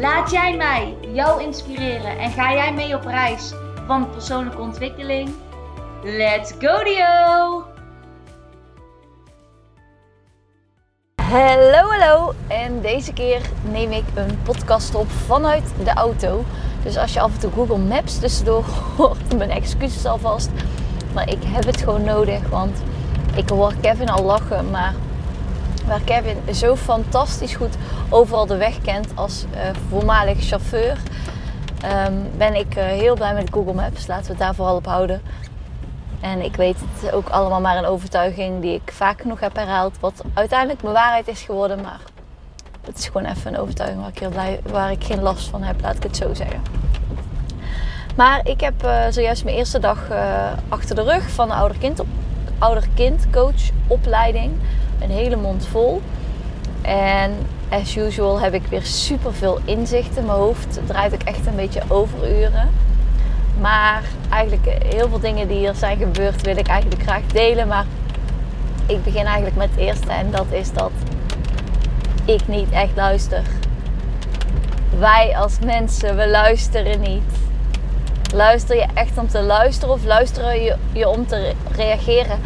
Laat jij mij jou inspireren en ga jij mee op reis van persoonlijke ontwikkeling? Let's go Dio! Hallo, hallo. En deze keer neem ik een podcast op vanuit de auto. Dus als je af en toe Google Maps tussendoor hoort, mijn excuses alvast. Maar ik heb het gewoon nodig, want ik hoor Kevin al lachen. Maar waar Kevin zo fantastisch goed overal de weg kent als uh, voormalig chauffeur, ehm, ben ik uh, heel blij met Google Maps. Laten we het daar vooral op houden. En ik weet het ook allemaal maar een overtuiging die ik vaak genoeg heb herhaald. Wat uiteindelijk mijn waarheid is geworden. Maar het is gewoon even een overtuiging waar ik, heel blij, waar ik geen last van heb, laat ik het zo zeggen. Maar ik heb uh, zojuist mijn eerste dag achter de rug van de ouder-kind ouder coach opleiding. Een hele mond vol. En as usual heb ik weer super veel inzichten. Mijn hoofd draait ook echt een beetje overuren. Maar eigenlijk eh, heel veel dingen die er zijn gebeurd wil ik eigenlijk graag delen. Maar ik begin eigenlijk met het eerste en dat is dat ik niet echt luister. Wij als mensen, we luisteren niet. Luister je echt om te luisteren of luisteren je, je om te reageren?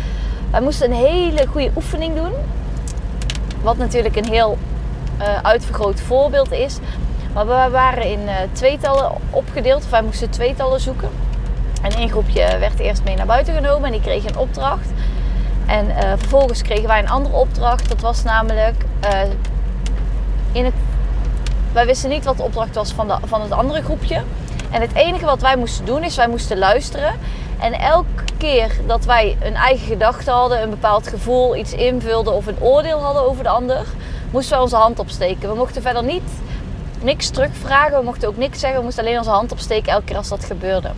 Wij moesten een hele goede oefening doen. Wat natuurlijk een heel uh, uitvergroot voorbeeld is. Maar we waren in uh, tweetallen opgedeeld. Of wij moesten tweetallen zoeken. En één groepje werd eerst mee naar buiten genomen en die kreeg een opdracht. En uh, vervolgens kregen wij een andere opdracht. Dat was namelijk in het. Wij wisten niet wat de opdracht was van, de, van het andere groepje. En het enige wat wij moesten doen is wij moesten luisteren. En elke keer dat wij een eigen gedachte hadden, een bepaald gevoel, iets invulden of een oordeel hadden over de ander, moesten wij onze hand opsteken. We mochten verder niet niks terugvragen, we mochten ook niks zeggen, we moesten alleen onze hand opsteken elke keer als dat gebeurde.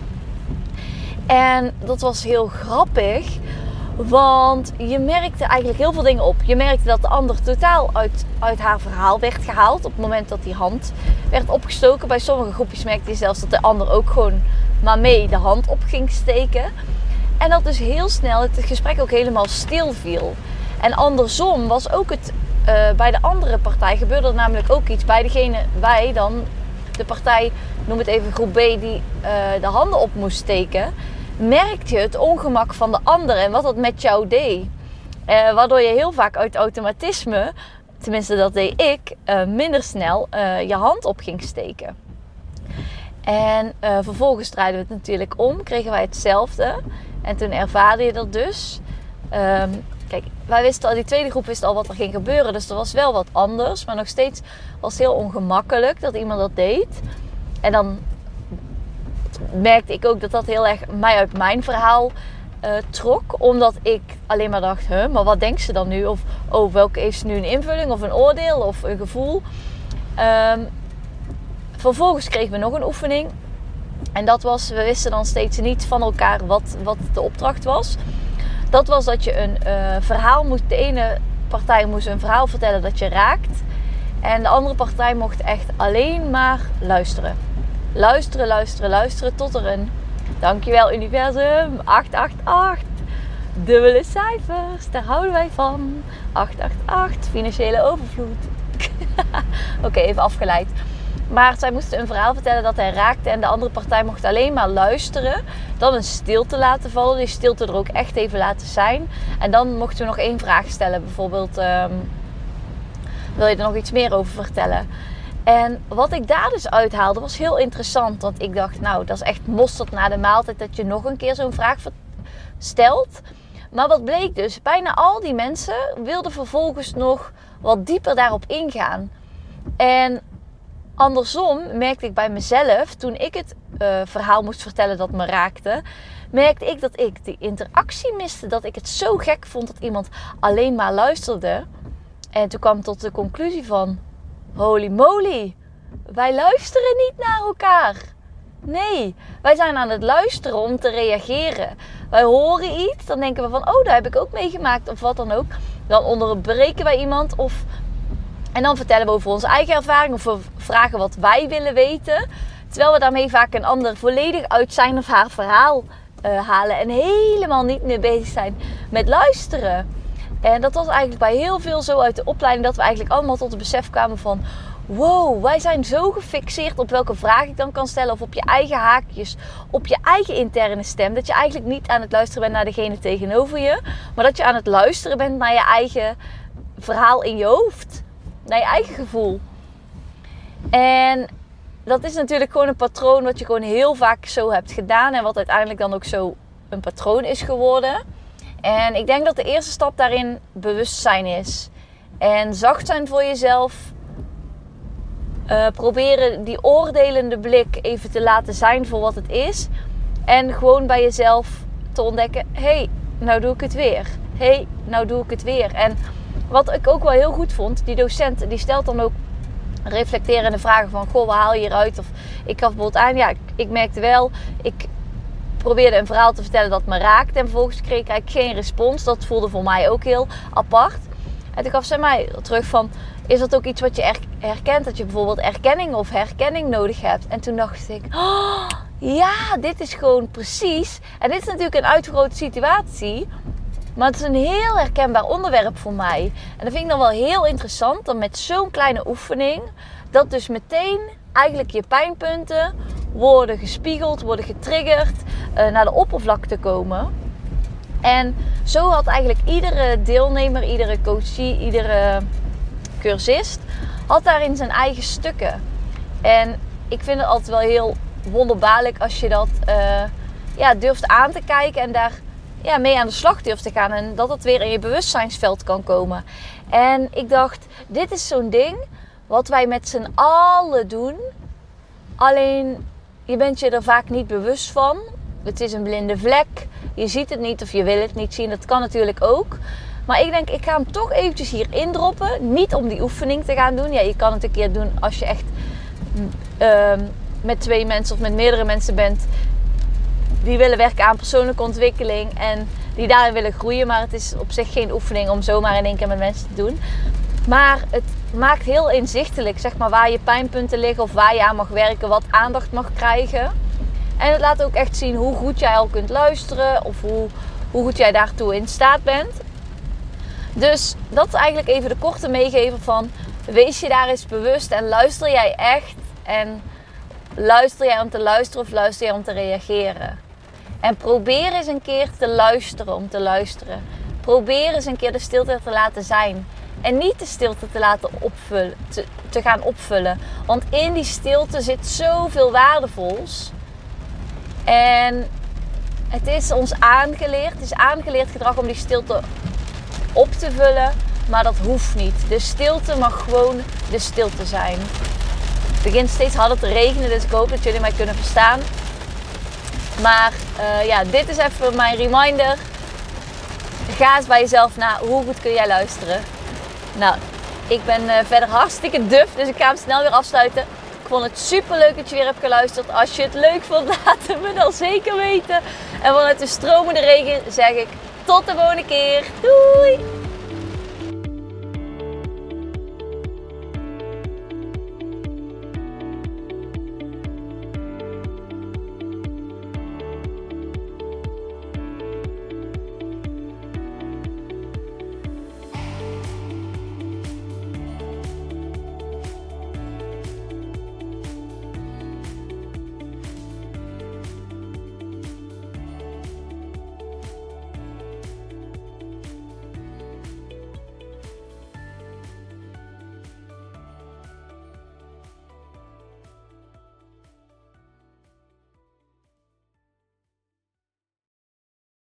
En dat was heel grappig, want je merkte eigenlijk heel veel dingen op. Je merkte dat de ander totaal uit, uit haar verhaal werd gehaald op het moment dat die hand werd opgestoken. Bij sommige groepjes merkte je zelfs dat de ander ook gewoon maar mee de hand op ging steken. En dat dus heel snel het gesprek ook helemaal stil viel. En andersom was ook het uh, bij de andere partij gebeurde er namelijk ook iets. Bij degene, wij dan, de partij, noem het even groep B, die uh, de handen op moest steken, merkte je het ongemak van de ander en wat dat met jou deed. Uh, waardoor je heel vaak uit automatisme, tenminste dat deed ik, minder snel je hand op ging steken. En vervolgens draaiden we het natuurlijk om, kregen wij hetzelfde. En toen ervaarde je dat dus. Um, Kijk, wij wisten al, die tweede groep wist al wat er ging gebeuren. Dus er was wel wat anders. Maar nog steeds was het heel ongemakkelijk dat iemand dat deed. En dan merkte ik ook dat dat heel erg mij uit mijn verhaal uh, trok. Omdat ik alleen maar dacht, huh, maar wat denkt ze dan nu? Of, oh, welke heeft ze nu een invulling of een oordeel of een gevoel? Um, vervolgens kregen we nog een oefening. En dat was, we wisten dan steeds niet van elkaar wat, wat de opdracht was dat was dat je een uh, verhaal moest. De ene partij moest een verhaal vertellen dat je raakt. En de andere partij mocht echt alleen maar luisteren. Luisteren, luisteren, luisteren tot er een. Dankjewel, universum. 888. Dubbele cijfers, daar houden wij van. 888, financiële overvloed. Oké, even afgeleid. Maar zij moesten een verhaal vertellen dat hij raakte en de andere partij mocht alleen maar luisteren. Dan een stilte laten vallen, die stilte er ook echt even laten zijn. En dan mochten we nog één vraag stellen. Bijvoorbeeld, um, wil je er nog iets meer over vertellen? En wat ik daar dus uithaalde was heel interessant. Want ik dacht, nou, dat is echt mosterd na de maaltijd dat je nog een keer zo'n vraag stelt. Maar wat bleek dus? Bijna al die mensen wilden vervolgens nog wat dieper daarop ingaan. En andersom merkte ik bij mezelf, toen ik het uh, verhaal moest vertellen dat me raakte, merkte ik dat ik die interactie miste. Dat ik het zo gek vond dat iemand alleen maar luisterde. En toen kwam ik tot de conclusie van: holy moly, wij luisteren niet naar elkaar. Nee, wij zijn aan het luisteren om te reageren. Wij horen iets, dan denken we van, oh, daar heb ik ook meegemaakt of wat dan ook. Dan onderbreken wij iemand of... En dan vertellen we over onze eigen ervaring of vragen wat wij willen weten. Terwijl we daarmee vaak een ander volledig uit zijn of haar verhaal uh, halen. En helemaal niet meer bezig zijn met luisteren. En dat was eigenlijk bij heel veel zo uit de opleiding dat we eigenlijk allemaal tot het besef kwamen van wow, wij zijn zo gefixeerd op welke vraag ik dan kan stellen. Of op je eigen haakjes, op je eigen interne stem. Dat je eigenlijk niet aan het luisteren bent naar degene tegenover je. Maar dat je aan het luisteren bent naar je eigen verhaal in je hoofd. Naar je eigen gevoel. En dat is natuurlijk gewoon een patroon wat je gewoon heel vaak zo hebt gedaan. En wat uiteindelijk dan ook zo een patroon is geworden. En ik denk dat de eerste stap daarin bewustzijn is. En zacht zijn voor jezelf. Uh, proberen die oordelende blik even te laten zijn voor wat het is. En gewoon bij jezelf te ontdekken: hé, hey, nou doe ik het weer. Hé, hey, nou doe ik het weer. En wat ik ook wel heel goed vond, die docent die stelt dan ook reflecterende vragen van: Goh, wat haal je hieruit? Of ik gaf bijvoorbeeld aan, ja, ik, merkte wel, ik probeerde een verhaal te vertellen dat me raakte. En vervolgens kreeg ik geen respons. Dat voelde voor mij ook heel apart. En toen gaf ze mij terug van, is dat ook iets wat je herkent? Dat je bijvoorbeeld erkenning of herkenning nodig hebt. En toen dacht ik, oh, ja, dit is gewoon precies. En dit is natuurlijk een uitvergrote situatie. Maar het is een heel herkenbaar onderwerp voor mij. En dat vind ik dan wel heel interessant. Dan met zo'n kleine oefening. Dat dus meteen eigenlijk je pijnpunten worden gespiegeld, worden getriggerd. Uh, naar de oppervlakte komen. En zo had eigenlijk iedere deelnemer, iedere coachie, iedere cursist had daarin zijn eigen stukken. En ik vind het altijd wel heel wonderbaarlijk als je dat uh, ja, durft aan te kijken en daar ja, mee aan de slag durft te gaan. En dat het weer in je bewustzijnsveld kan komen. En ik dacht, dit is zo'n ding wat wij met z'n allen doen. Alleen je bent je er vaak niet bewust van. Het is een blinde vlek. Je ziet het niet of je wil het niet zien. Dat kan natuurlijk ook. Maar ik denk, ik ga hem toch eventjes hier indroppen. Niet om die oefening te gaan doen. Ja, je kan het een keer doen als je echt uh, met twee mensen of met meerdere mensen bent. Die willen werken aan persoonlijke ontwikkeling. En die daarin willen groeien. Maar het is op zich geen oefening om zomaar in één keer met mensen te doen. Maar het maakt heel inzichtelijk zeg maar, waar je pijnpunten liggen. Of waar je aan mag werken. Wat aandacht mag krijgen. En het laat ook echt zien hoe goed jij al kunt luisteren. Of hoe, hoe goed jij daartoe in staat bent. Dus dat is eigenlijk even de korte meegever van... Wees je daar eens bewust en luister jij echt. En luister jij om te luisteren of luister jij om te reageren. En probeer eens een keer te luisteren om te luisteren. Probeer eens een keer de stilte te laten zijn. En niet de stilte te laten opvullen, te, te gaan opvullen. Want in die stilte zit zoveel waardevols. En het is ons aangeleerd, het is aangeleerd gedrag om die stilte op te vullen. Maar dat hoeft niet. De stilte mag gewoon de stilte zijn. Het begint steeds harder te regenen, dus ik hoop dat jullie mij kunnen verstaan. Maar uh, ja, dit is even mijn reminder. Ga eens bij jezelf na. Hoe goed kun jij luisteren? Nou, ik ben uh, verder hartstikke duf, dus ik ga hem snel weer afsluiten vond het super leuk dat je weer hebt geluisterd. Als je het leuk vond, laat het me dan zeker weten. En vanuit de stromende regen zeg ik tot de volgende keer. Doei!